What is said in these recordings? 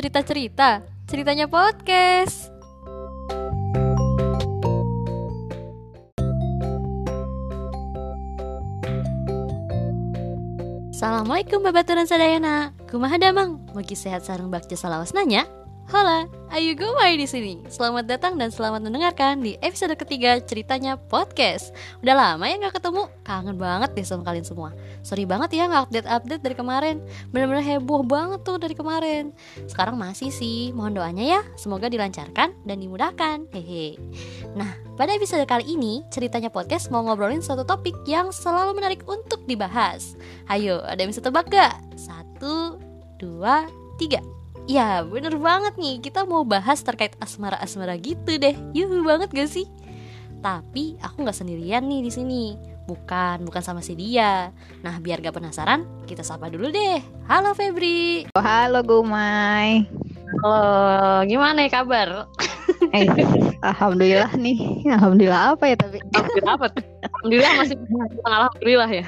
cerita-cerita, ceritanya podcast. Assalamualaikum babaturan sadayana. Kumaha damang? Mugi sehat sareng bakja salawas nanya. Hola, Ayu Gumai di sini. Selamat datang dan selamat mendengarkan di episode ketiga ceritanya podcast. Udah lama ya nggak ketemu, kangen banget deh sama kalian semua. Sorry banget ya nggak update-update dari kemarin. Bener-bener heboh banget tuh dari kemarin. Sekarang masih sih, mohon doanya ya. Semoga dilancarkan dan dimudahkan. Hehe. Nah, pada episode kali ini ceritanya podcast mau ngobrolin suatu topik yang selalu menarik untuk dibahas. Ayo, ada yang bisa tebak gak? Satu, dua, tiga. Ya bener banget nih kita mau bahas terkait asmara-asmara gitu deh Yuhu banget gak sih? Tapi aku gak sendirian nih di sini. Bukan, bukan sama si dia. Nah, biar gak penasaran, kita sapa dulu deh. Halo Febri. Oh, halo Gumai. Halo, gimana ya kabar? Eh, alhamdulillah nih. Alhamdulillah apa ya tapi? Alhamdulillah apa? Alhamdulillah masih alhamdulillah ya.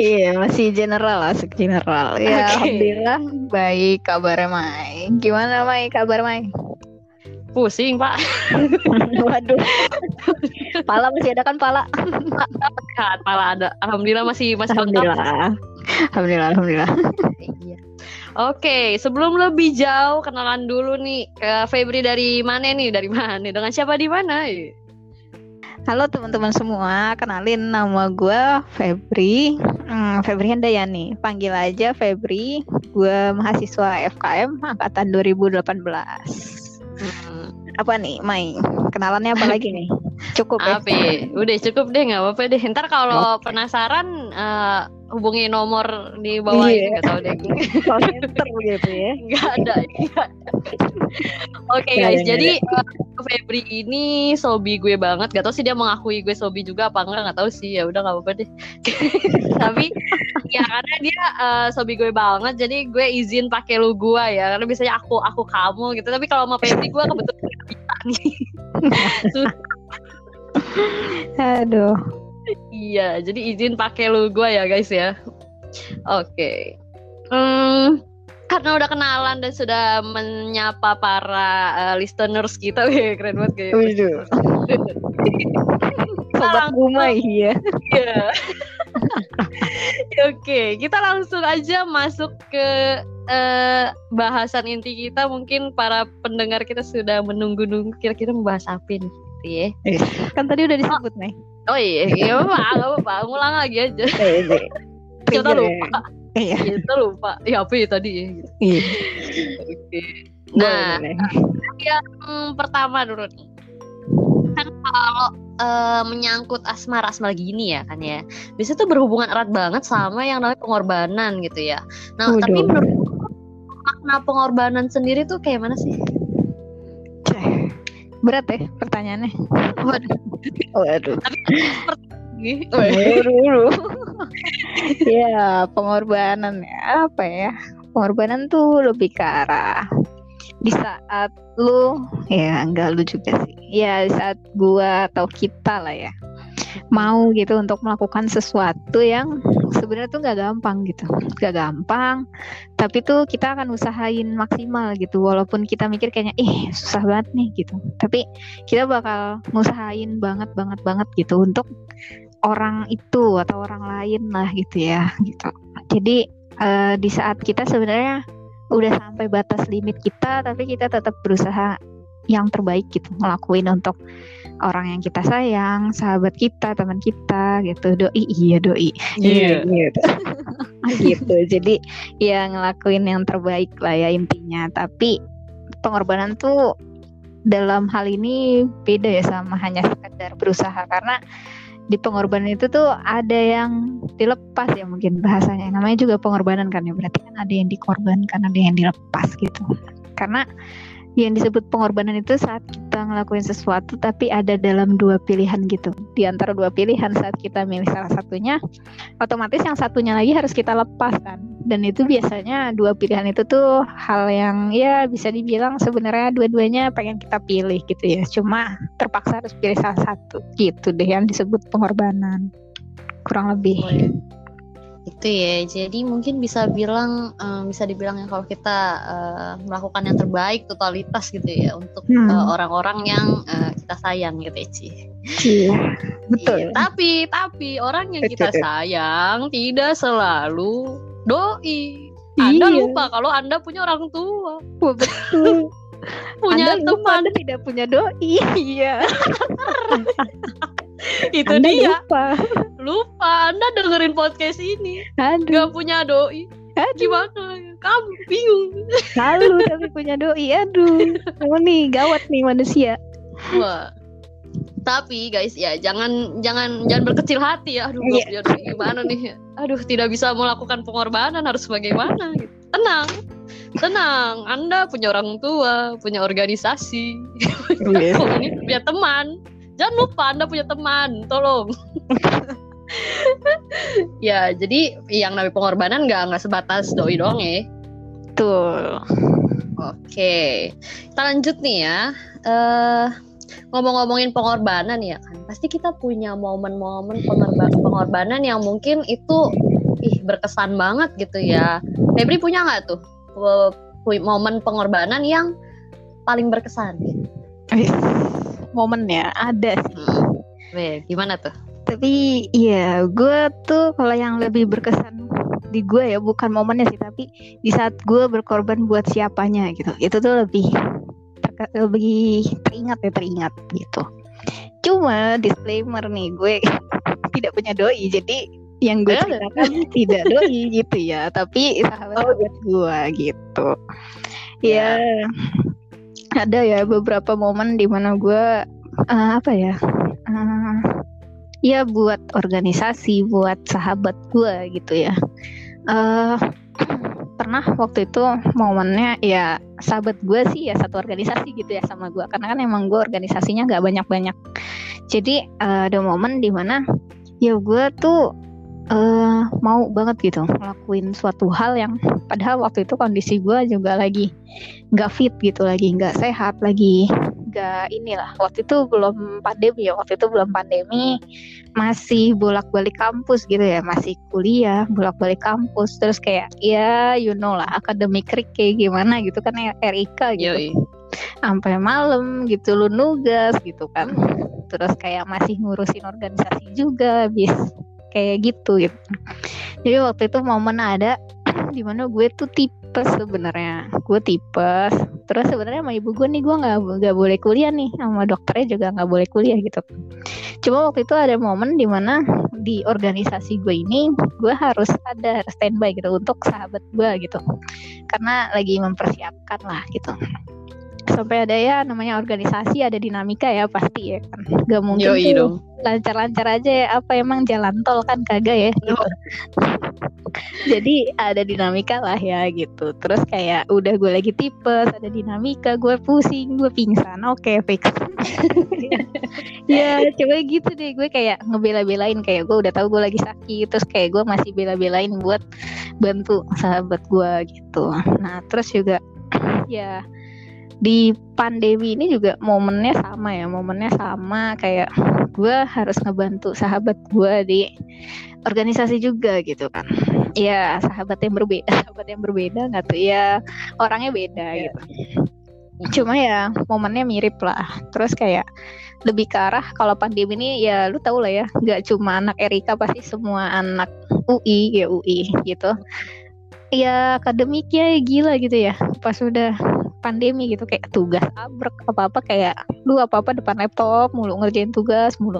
iya, masih general lah, general. Ya, Oke. alhamdulillah baik kabarnya Mai. Gimana Mai kabar Mai? Pusing, Pak. Waduh. pala masih ada kan pala? Sehat, malah ada. Alhamdulillah masih masih lengkap. Alhamdulillah. Alhamdulillah, alhamdulillah. Iya. Oke, sebelum lebih jauh kenalan dulu nih ke Febri dari mana nih? Dari mana? Dengan siapa di mana? Halo teman-teman semua, kenalin nama gue Febri, hmm, Febri Handayani. Panggil aja Febri. Gue mahasiswa FKM angkatan 2018. Hmm, Apa nih, Mai? Kenalannya apa lagi nih? Cukup ya? ya? Udah cukup deh, nggak apa-apa deh. Ntar kalau penasaran eh, hubungi nomor di bawah Iya. ini nggak tahu deh. Call center gitu ya. Nggak ada. Oke Nggak guys, jadi eh, Febri ini sobi gue banget. Gak tau sih dia mengakui gue sobi juga apa enggak, nggak tahu sih. Ya udah nggak apa-apa deh. Tapi ya karena dia eh, sobi gue banget, jadi gue izin pakai lu gue ya. Karena biasanya aku aku kamu gitu. Tapi kalau sama Febri gue kebetulan nggak bisa nih. Aduh. Iya, jadi izin pakai lu gue ya guys ya. Oke. Hmm, karena udah kenalan dan sudah menyapa para eh, listeners kita, wih, keren banget kayak. Waduh. Sobat Gumai ya. Iya. Oke, kita langsung aja masuk ke eh, bahasan inti kita. Mungkin para pendengar kita sudah menunggu-nunggu kira-kira membahas apa nih, gitu ya. Kan tadi udah disebut, Mai. Oh iya, iya apa-apa, ngulang lagi aja. Kita ya. lupa. Iya. Kita lupa. Ya apa ya tadi ya? gitu. Iya. Oke. Nah, Boleh, boleh. yang pertama dulu nih. Kan kalau eh, menyangkut asmara-asmara gini ya kan ya. Biasanya tuh berhubungan erat banget sama yang namanya pengorbanan gitu ya. Nah, Waduh. tapi menurut makna pengorbanan sendiri tuh kayak mana sih? Berat ya pertanyaannya. Waduh. Waduh. Ih, Buru-buru. ya, pengorbanan ya apa ya? Pengorbanan tuh lebih ke arah di saat lu ya enggak lu juga sih. Ya, di saat gua atau kita lah ya mau gitu untuk melakukan sesuatu yang sebenarnya tuh nggak gampang gitu nggak gampang tapi tuh kita akan usahain maksimal gitu walaupun kita mikir kayaknya ih susah banget nih gitu tapi kita bakal ngusahain banget banget banget gitu untuk orang itu atau orang lain lah gitu ya gitu. Jadi eh, di saat kita sebenarnya udah sampai batas limit kita tapi kita tetap berusaha yang terbaik gitu ngelakuin untuk orang yang kita sayang sahabat kita teman kita gitu. Doi iya doi. Iya. gitu. Gitu. Jadi ya ngelakuin yang terbaik lah ya intinya. Tapi pengorbanan tuh dalam hal ini beda ya sama hanya sekedar berusaha. Karena di pengorbanan itu tuh ada yang dilepas ya mungkin bahasanya. Namanya juga pengorbanan kan ya. Berarti kan ada yang dikorbankan ada yang dilepas gitu. Karena yang disebut pengorbanan itu saat kita ngelakuin sesuatu tapi ada dalam dua pilihan gitu. Di antara dua pilihan saat kita milih salah satunya otomatis yang satunya lagi harus kita lepas kan dan itu biasanya dua pilihan itu tuh hal yang ya bisa dibilang sebenarnya dua-duanya pengen kita pilih gitu ya cuma terpaksa harus pilih salah satu gitu deh yang disebut pengorbanan kurang lebih Itu ya. Jadi mungkin bisa bilang um, bisa dibilang ya kalau kita uh, melakukan yang terbaik totalitas gitu ya untuk Hmm. uh, orang-orang yang uh, kita sayang gitu ya, Ci. Iya, betul. Iya, tapi tapi orang yang kita sayang tidak selalu doi. Anda Iya. lupa kalau Anda punya orang tua, Wah, betul. punya Anda lupa teman. Anda tidak punya doi. Iya. Itu Anda dia. lupa. Lupa Anda dengerin podcast ini, Aduh. nggak punya doi. Aduh. Gimana? Kamu bingung. Lalu tapi punya doi. Aduh. Kamu nih gawat nih manusia. Wah. Tapi guys ya jangan jangan jangan berkecil hati ya. Aduh, punya doi gimana nih? Aduh, tidak bisa melakukan pengorbanan harus bagaimana? gitu. Tenang. Tenang, Anda punya orang tua, punya organisasi, komunitas, punya teman. Jangan lupa Anda punya teman, tolong. ya, jadi yang namanya pengorbanan nggak nggak sebatas doi doang ya. Betul. Oke, kita lanjut nih ya. Eh ngomong-ngomongin pengorbanan ya kan, pasti kita punya momen-momen pengorba- pengorbanan yang mungkin itu ih berkesan banget gitu ya. Febri punya nggak tuh eh, momen pengorbanan yang paling berkesan? Momen ya ada sih. Weh, gimana tuh? Tapi iya, gue tuh kalau yang lebih berkesan di gue ya bukan momennya sih, tapi di saat gue berkorban buat siapanya gitu. Itu tuh lebih terke- lebih teringat ya teringat gitu. Cuma disclaimer nih, gue tidak punya doi, jadi yang gue Eh. ceritakan tidak doi gitu ya, tapi sahabat sahabat gue gitu. Ya, ada ya beberapa momen di mana gue eh, apa ya? eh, ya buat organisasi, buat sahabat gue gitu ya. eh pernah waktu itu momennya ya sahabat gue sih ya satu organisasi gitu ya sama gue karena kan emang gue organisasinya nggak banyak-banyak. Jadi eh, ada momen di mana ya gue tuh eh mau banget gitu ngelakuin suatu hal yang padahal waktu itu kondisi gue juga lagi nggak fit gitu lagi nggak sehat lagi nggak inilah. Waktu itu belum pandemi ya waktu itu belum pandemi masih bolak-balik kampus gitu ya masih kuliah bolak-balik kampus. Terus kayak ya you know lah akademik kayak gimana gitu kan ya RIK gitu. Yoi. sampai malam gitu lu nugas gitu kan. Terus kayak masih ngurusin organisasi juga bis kayak gitu gitu. Jadi waktu itu momen ada di mana gue tuh tipes sebenarnya. Gue tipes terus sebenarnya sama ibu gue nih gue nggak nggak boleh kuliah nih. Sama dokternya juga nggak boleh kuliah gitu. Cuma waktu itu ada momen di mana di organisasi gue ini gue harus ada standby gitu untuk sahabat gue gitu. Karena lagi mempersiapkan lah gitu. Sampai ada ya namanya organisasi ada dinamika ya pasti ya kan. Gak mungkin Yoi lancar-lancar aja ya. Apa emang jalan tol kan kagak ya gitu. jadi ada dinamika lah ya gitu. Terus kayak udah gue lagi tipes ada dinamika gue pusing gue pingsan. Oke fix. Ya coba gitu deh. Gue kayak ngebela-belain kayak gue udah tahu gue lagi sakit. Terus kayak gue masih bela-belain buat bantu sahabat gue gitu. Nah terus juga ya di pandemi ini juga momennya sama ya momennya sama. Kayak gue harus ngebantu sahabat gue di organisasi juga gitu kan. Ya sahabat yang berbeda sahabat yang berbeda nggak tuh? Ya orangnya beda Iya. gitu. Cuma ya momennya mirip lah. Terus kayak lebih ke arah kalau pandemi ini ya lu tau lah ya nggak cuma anak Erika pasti semua anak UI ya UI gitu. Ya akademiknya gila gitu ya. Pas udah pandemi gitu kayak tugas abrek apa apa kayak lu apa apa depan laptop mulu ngerjain tugas mulu.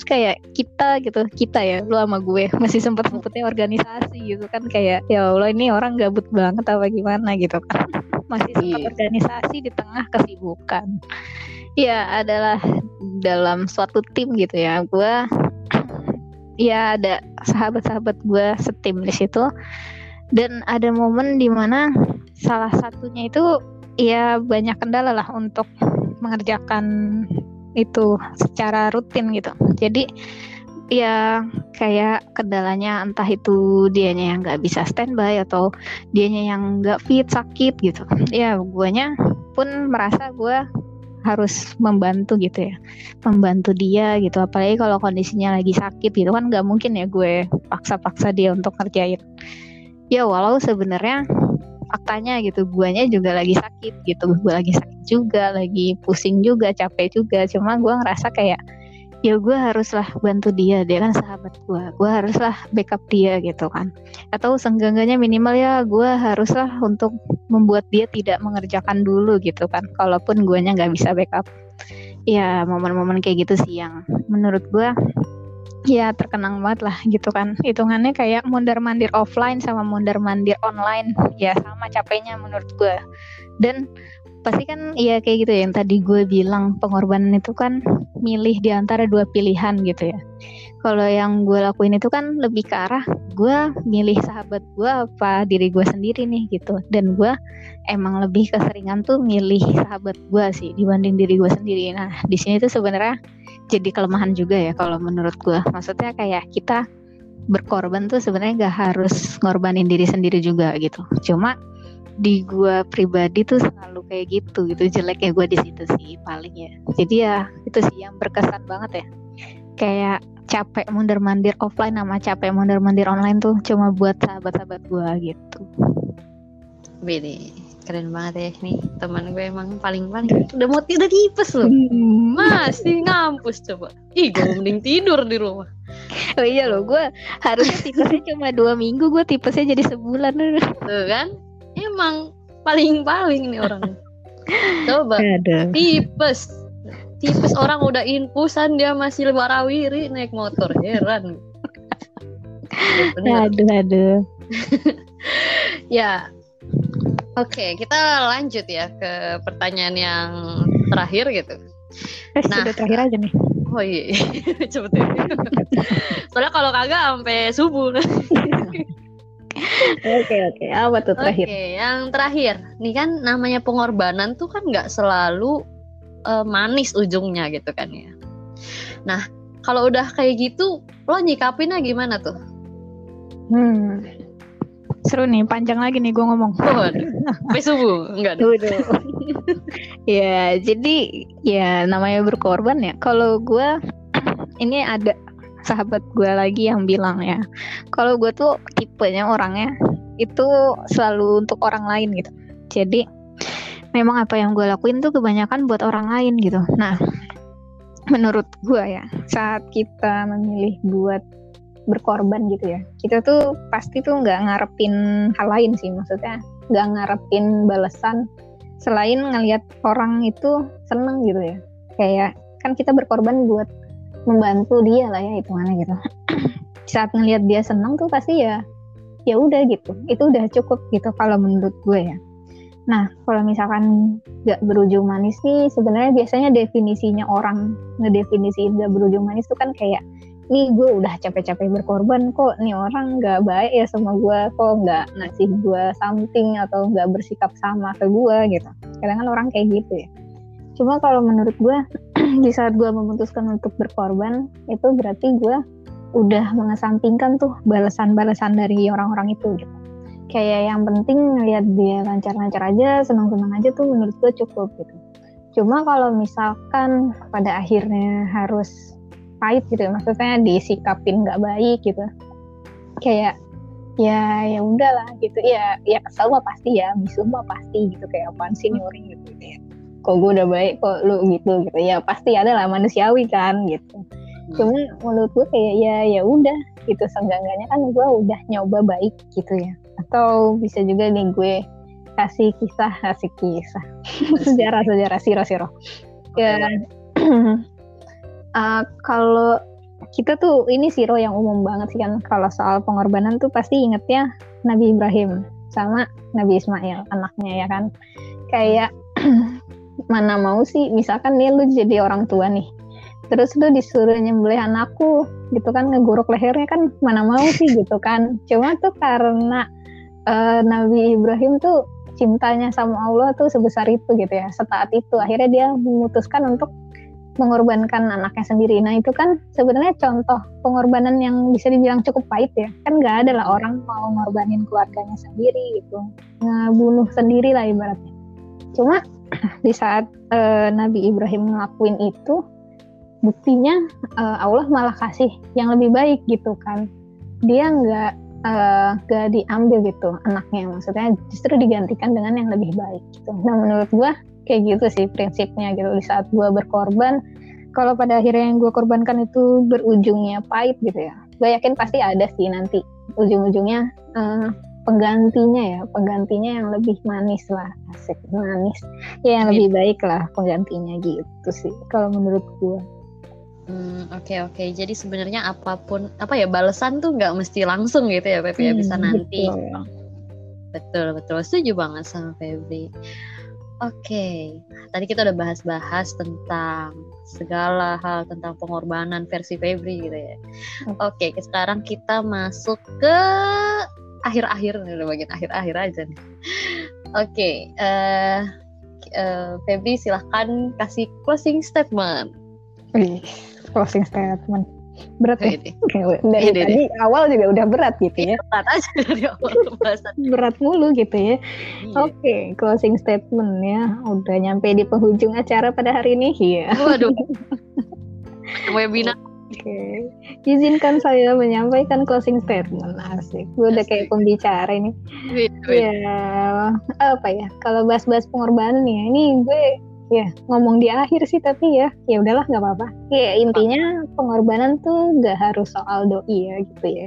Terus kayak kita gitu kita ya lu sama gue masih sempet sempetnya organisasi gitu kan kayak ya Allah ini orang gabut banget apa gimana? gitu kan. Masih sempat Iya. organisasi di tengah kesibukan. Ya adalah dalam suatu tim gitu ya gue ya ada sahabat-sahabat gue setim di situ. Dan ada momen di mana salah satunya itu ya banyak kendala lah untuk mengerjakan itu secara rutin gitu. Jadi ya kayak kendalanya entah itu dianya yang nggak bisa standby atau dianya yang nggak fit sakit gitu. Ya guanya pun merasa gue harus membantu gitu ya membantu dia gitu. Apalagi kalau kondisinya lagi sakit gitu kan nggak mungkin ya gue paksa-paksa dia untuk ngerjain. Ya walau sebenarnya faktanya gitu. Guanya juga lagi sakit gitu. Gue lagi sakit juga lagi pusing juga capek juga. Cuma gue ngerasa kayak ya gue haruslah bantu dia dia kan sahabat gue gue haruslah backup dia gitu kan. Atau senggangannya minimal ya gue haruslah untuk membuat dia tidak mengerjakan dulu gitu kan. Kalaupun guanya nggak bisa backup. Ya momen-momen kayak gitu sih yang menurut gue ya terkenang banget lah gitu kan. Hitungannya kayak mondar mandir offline sama mondar mandir online. Ya sama capeknya menurut gue dan pasti kan ya kayak gitu ya yang tadi gue bilang pengorbanan itu kan milih di antara dua pilihan gitu ya. Kalau yang gue lakuin itu kan lebih ke arah gue milih sahabat gue apa diri gue sendiri nih gitu. Dan gue emang lebih keseringan tuh milih sahabat gue sih dibanding diri gue sendiri. Nah di sini tuh sebenarnya jadi kelemahan juga ya kalau menurut gue maksudnya kayak kita berkorban tuh sebenarnya gak harus ngorbanin diri sendiri juga gitu. Cuma di gue pribadi tuh selalu kayak gitu gitu. Jeleknya gue di situ sih paling ya. Jadi ya itu sih yang berkesan banget ya. Kayak capek mundur mandir offline sama capek mundur mandir online tuh cuma buat sahabat-sahabat gue gitu. Bini keren banget ya nih. Teman gue emang paling paling udah mau tidur tipes loh. Hmm. masih ngampus coba. Ih gue mending tidur di rumah. Oh iya loh gue harusnya tipesnya cuma dua minggu gue tipesnya jadi sebulan. Tuh kan? Emang paling-paling nih orang. Coba. Tipes. Tipes orang udah infusan dia masih warawiri naik motor. Heran. Ya, aduh aduh. Ya oke okay, kita lanjut ya ke pertanyaan yang terakhir gitu. Eh, nah. terakhir aja nih. Oh iya cepet ya. Soalnya kalau kagak sampai subuh. Oke oke, apa tuh terakhir? Oke, yang terakhir, nih kan namanya pengorbanan tuh kan nggak selalu uh, manis ujungnya gitu kan ya. Nah, kalau udah kayak gitu, lo nyikapinnya gimana tuh? Hmm, seru nih, panjang lagi nih gue ngomong. Oh, sampai subuh, enggak dong. ya, jadi ya namanya berkorban ya. Kalau gue ini ada sahabat gue lagi yang bilang ya kalau gue tuh tipenya orangnya itu selalu untuk orang lain gitu jadi memang apa yang gue lakuin tuh kebanyakan buat orang lain gitu nah menurut gue ya saat kita memilih buat berkorban gitu ya. Kita tuh pasti tuh nggak ngarepin hal lain sih maksudnya nggak ngarepin balasan selain ngelihat orang itu seneng gitu ya. Kayak kan kita berkorban buat membantu dia lah ya hitungannya gitu. Saat ngelihat dia senang tuh pasti ya ya udah gitu. Itu udah cukup gitu kalau menurut gue ya. Nah kalau misalkan gak berujung manis nih sebenarnya biasanya definisinya orang ngedefinisiin gak berujung manis tuh kan kayak nih gue udah capek-capek berkorban kok. Nih orang gak baik ya sama gue kok nggak ngasih gue something atau nggak bersikap sama ke gue gitu. Kadang kan orang kayak gitu ya. Cuma kalau menurut gue di saat gue memutuskan untuk berkorban itu berarti gue udah mengesampingkan tuh balasan-balasan dari orang-orang itu gitu. Kayak yang penting ngeliat dia lancar-lancar aja senang-senang aja tuh menurut gue cukup gitu. Cuma kalau misalkan pada akhirnya harus pahit gitu. Ya maksudnya disikapin nggak baik gitu. Kayak ya ya udahlah gitu. Ya ya kesel mah pasti ya. Bisu mah pasti gitu. Kayak apaan sih nyuri gitu. Ya kok gue udah baik kok lu gitu gitu. Ya pasti ada lah manusiawi kan gitu. Hmm. cuma menurut gue kayak ya ya udah gitu. Senggangannya kan gue udah nyoba baik gitu ya. Atau bisa juga nih gue kasih kisah kasih kisah. Sejarah sejarah siro siro ya uh, kalau kita tuh ini siro yang umum banget sih kan. Kalau soal pengorbanan tuh pasti ingetnya Nabi Ibrahim sama Nabi Ismail anaknya ya kan. Kayak mana mau sih misalkan nih lu jadi orang tua nih terus lu disuruh nyembelih anakku gitu kan ngeguruk lehernya kan mana mau sih gitu kan. Cuma tuh karena uh, Nabi Ibrahim tuh cintanya sama Allah tuh sebesar itu gitu ya setaat itu. Akhirnya dia memutuskan untuk mengorbankan anaknya sendiri. Nah itu kan sebenarnya contoh pengorbanan yang bisa dibilang cukup pahit ya. Kan nggak ada lah orang mau ngorbanin keluarganya sendiri gitu. Ngebunuh sendiri lah ibaratnya. Cuma di saat uh, Nabi Ibrahim ngelakuin itu buktinya uh, Allah malah kasih yang lebih baik gitu kan. Dia nggak uh, nggak diambil gitu anaknya. Maksudnya justru digantikan dengan yang lebih baik gitu. Nah menurut gua kayak gitu sih prinsipnya gitu di saat gua berkorban kalau pada akhirnya yang gue korbankan itu berujungnya pahit gitu ya gue yakin pasti ada sih nanti ujung-ujungnya uh, penggantinya ya penggantinya yang lebih manis lah asik manis ya yang lebih baik lah penggantinya gitu sih kalau menurut gue Hmm, oke okay, oke. Okay. Jadi sebenarnya apa pun apa ya balasan tuh nggak mesti langsung gitu ya Pepe ya bisa hmm, nanti. Betul. betul betul. Setuju banget sama Febri. Oke, okay. tadi kita udah bahas-bahas tentang segala hal tentang pengorbanan versi Febri gitu ya. Oke, okay, sekarang kita masuk ke akhir-akhir nih, udah bagian akhir-akhir aja nih. Oke, okay, uh, eh, uh, Febri silahkan kasih closing statement. Wih, closing statement berat ya? Dari ini, tadi awal juga udah berat gitu ya. berat aja dari awal pembahasan. Berat mulu gitu ya. Iya. oke okay, closing statement ya udah nyampe di penghujung acara pada hari ini? Ya waduh. Webinar. Oke, okay. izinkan saya menyampaikan closing statement. Asik, gue udah kayak pembicara ini. Ya, apa ya? Kalau bahas-bahas pengorbanan ya, ini gue ya ngomong di akhir sih tapi ya ya udahlah nggak apa-apa. Ya intinya pengorbanan tuh nggak harus soal doi ya gitu ya.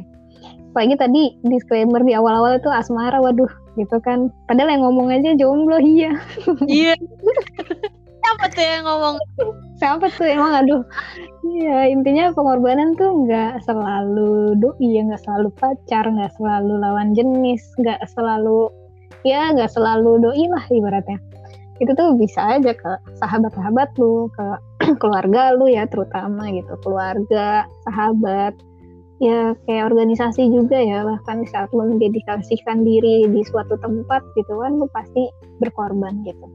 Apalagi tadi disclaimer di awal-awal itu asmara waduh gitu kan. Padahal yang ngomong aja jomblo iya. Iya. Siapa tuh yang ngomong? Siapa tuh emang aduh. Iya intinya pengorbanan tuh nggak selalu doi ya nggak selalu pacar nggak selalu lawan jenis nggak selalu ya nggak selalu doi lah ibaratnya itu tuh bisa aja ke sahabat-sahabat lu, ke keluarga lu ya terutama gitu, keluarga, sahabat, ya kayak organisasi juga ya. Bahkan saat lu mendedikasikan diri di suatu tempat gitu kan lu pasti berkorban gitu.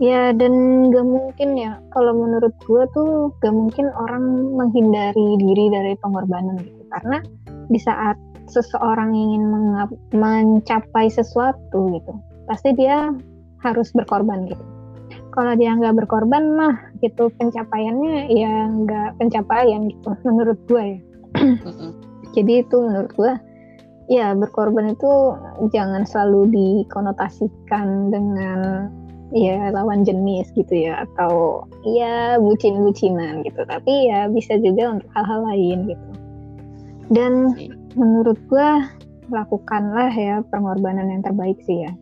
Ya dan gak mungkin ya. Kalau menurut gue tuh gak mungkin orang menghindari diri dari pengorbanan gitu. Karena di saat seseorang ingin mencapai sesuatu gitu pasti dia harus berkorban gitu. Kalau dia nggak berkorban mah gitu pencapaiannya ya nggak pencapaian gitu menurut gue ya. Jadi itu menurut gue ya berkorban itu jangan selalu dikonotasikan dengan ya lawan jenis gitu ya atau ya bucin-bucinan gitu. Tapi ya bisa juga untuk hal-hal lain gitu. Dan menurut gue lakukanlah ya pengorbanan yang terbaik sih ya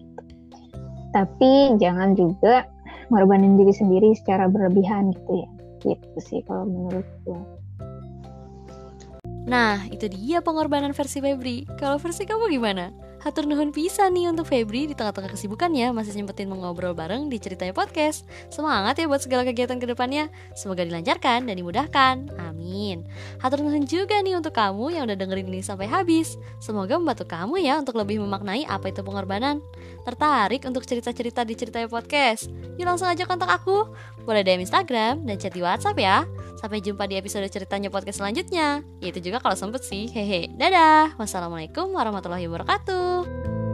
tapi jangan juga ngorbanin diri sendiri secara berlebihan gitu ya gitu sih kalau menurut gue Nah, itu dia pengorbanan versi Febri. Kalau versi kamu gimana? Hatur nuhun bisa nih untuk Febri di tengah-tengah kesibukannya masih nyempetin mengobrol bareng di ceritanya podcast. Semangat ya buat segala kegiatan ke depannya. Semoga dilancarkan dan dimudahkan. Amin. Hatur nuhun juga nih untuk kamu yang udah dengerin ini sampai habis. Semoga membantu kamu ya untuk lebih memaknai apa itu pengorbanan. Tertarik untuk cerita-cerita di ceritanya podcast? Yuk langsung aja kontak aku. Boleh DM Instagram dan chat di WhatsApp ya. Sampai jumpa di episode ceritanya podcast selanjutnya. Yaitu juga kalau sempet sih. Hehe. Dadah. Wassalamualaikum warahmatullahi wabarakatuh.